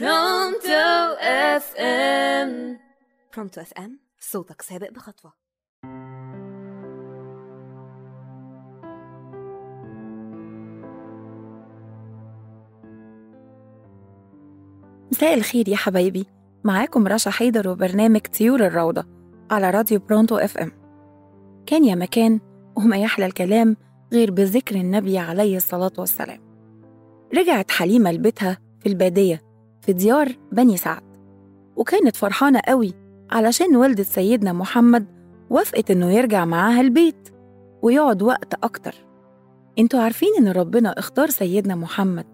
برونتو اف ام برونتو اف ام صوتك سابق بخطوة. مساء الخير يا حبايبي. معاكم رشا حيدر وبرنامج طيور الروضة على راديو برونتو اف ام كان يا مكان وما يحلى الكلام غير بذكر النبي عليه الصلاة والسلام. رجعت حليمة لبيتها في البادية في ديار بني سعد. وكانت فرحانة قوي علشان والدة سيدنا محمد وافقت إنه يرجع معاها البيت ويقعد وقت أكتر. أنتوا عارفين إن ربنا اختار سيدنا محمد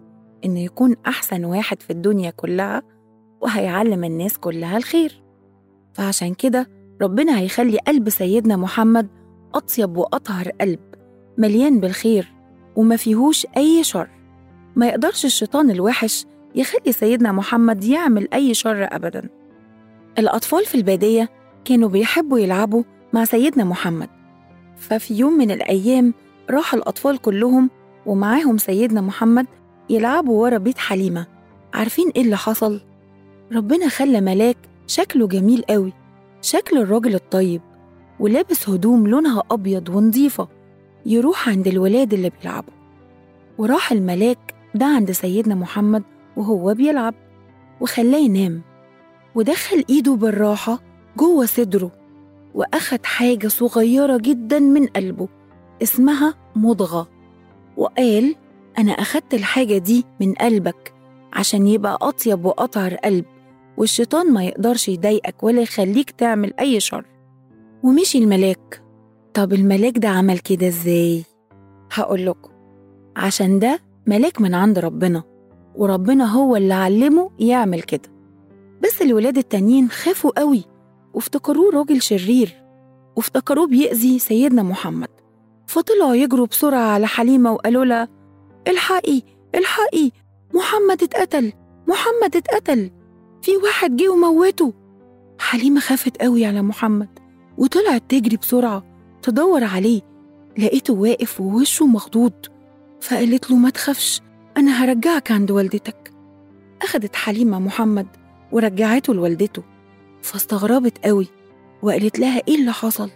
إنه يكون أحسن واحد في الدنيا كلها وهيعلم الناس كلها الخير. فعشان كده ربنا هيخلي قلب سيدنا محمد أطيب وأطهر قلب مليان بالخير وما فيهوش أي شر. ما يقدرش الشيطان الوحش يخلي سيدنا محمد يعمل أي شر أبدا. الأطفال في البادية كانوا بيحبوا يلعبوا مع سيدنا محمد. ففي يوم من الأيام راح الأطفال كلهم ومعاهم سيدنا محمد يلعبوا ورا بيت حليمة. عارفين إيه اللي حصل؟ ربنا خلى ملاك شكله جميل قوي شكل الراجل الطيب ولابس هدوم لونها أبيض ونظيفة يروح عند الولاد اللي بيلعبوا. وراح الملاك ده عند سيدنا محمد وهو بيلعب وخلاه ينام ودخل إيده بالراحة جوه صدره وأخد حاجة صغيرة جدا من قلبه اسمها مضغة وقال أنا أخدت الحاجة دي من قلبك عشان يبقى أطيب وأطهر قلب والشيطان ما يقدرش يضايقك ولا يخليك تعمل أي شر. ومشي الملاك. طب الملاك ده عمل كده إزاي؟ هقول لكم. عشان ده ملاك من عند ربنا. وربنا هو اللي علمه يعمل كده. بس الولاد التانيين خافوا قوي وافتكروه راجل شرير وافتكروه بيأذي سيدنا محمد. فطلعوا يجروا بسرعة على حليمة وقالوا لها الحقي الحقي محمد اتقتل محمد اتقتل في واحد جه وموته. حليمة خافت قوي على محمد وطلعت تجري بسرعة تدور عليه لقيته واقف ووشه مخضوض فقالت له ما تخافش أنا هرجعك عند والدتك. أخدت حليمة محمد ورجعته لوالدته فاستغربت قوي وقالت لها إيه اللي حصل؟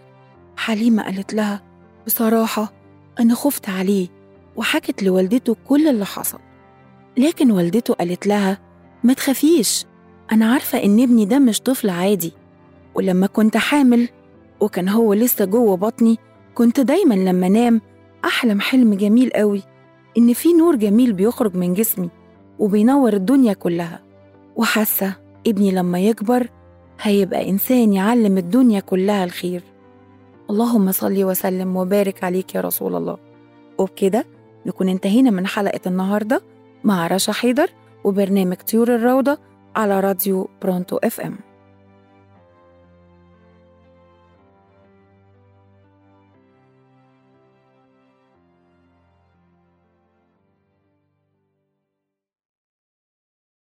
حليمة قالت لها بصراحة أنا خفت عليه وحكت لوالدته كل اللي حصل لكن والدته قالت لها ما تخافيش أنا عارفة إن ابني ده مش طفل عادي ولما كنت حامل وكان هو لسه جوه بطني كنت دايما لما نام أحلم حلم جميل قوي إن في نور جميل بيخرج من جسمي وبينور الدنيا كلها. وحاسة ابني لما يكبر هيبقى إنسان يعلم الدنيا كلها الخير. اللهم صل وسلم وبارك عليك يا رسول الله. وبكده نكون انتهينا من حلقة النهاردة مع رشا حيدر وبرنامج طيور الروضة على راديو برونتو إف إم.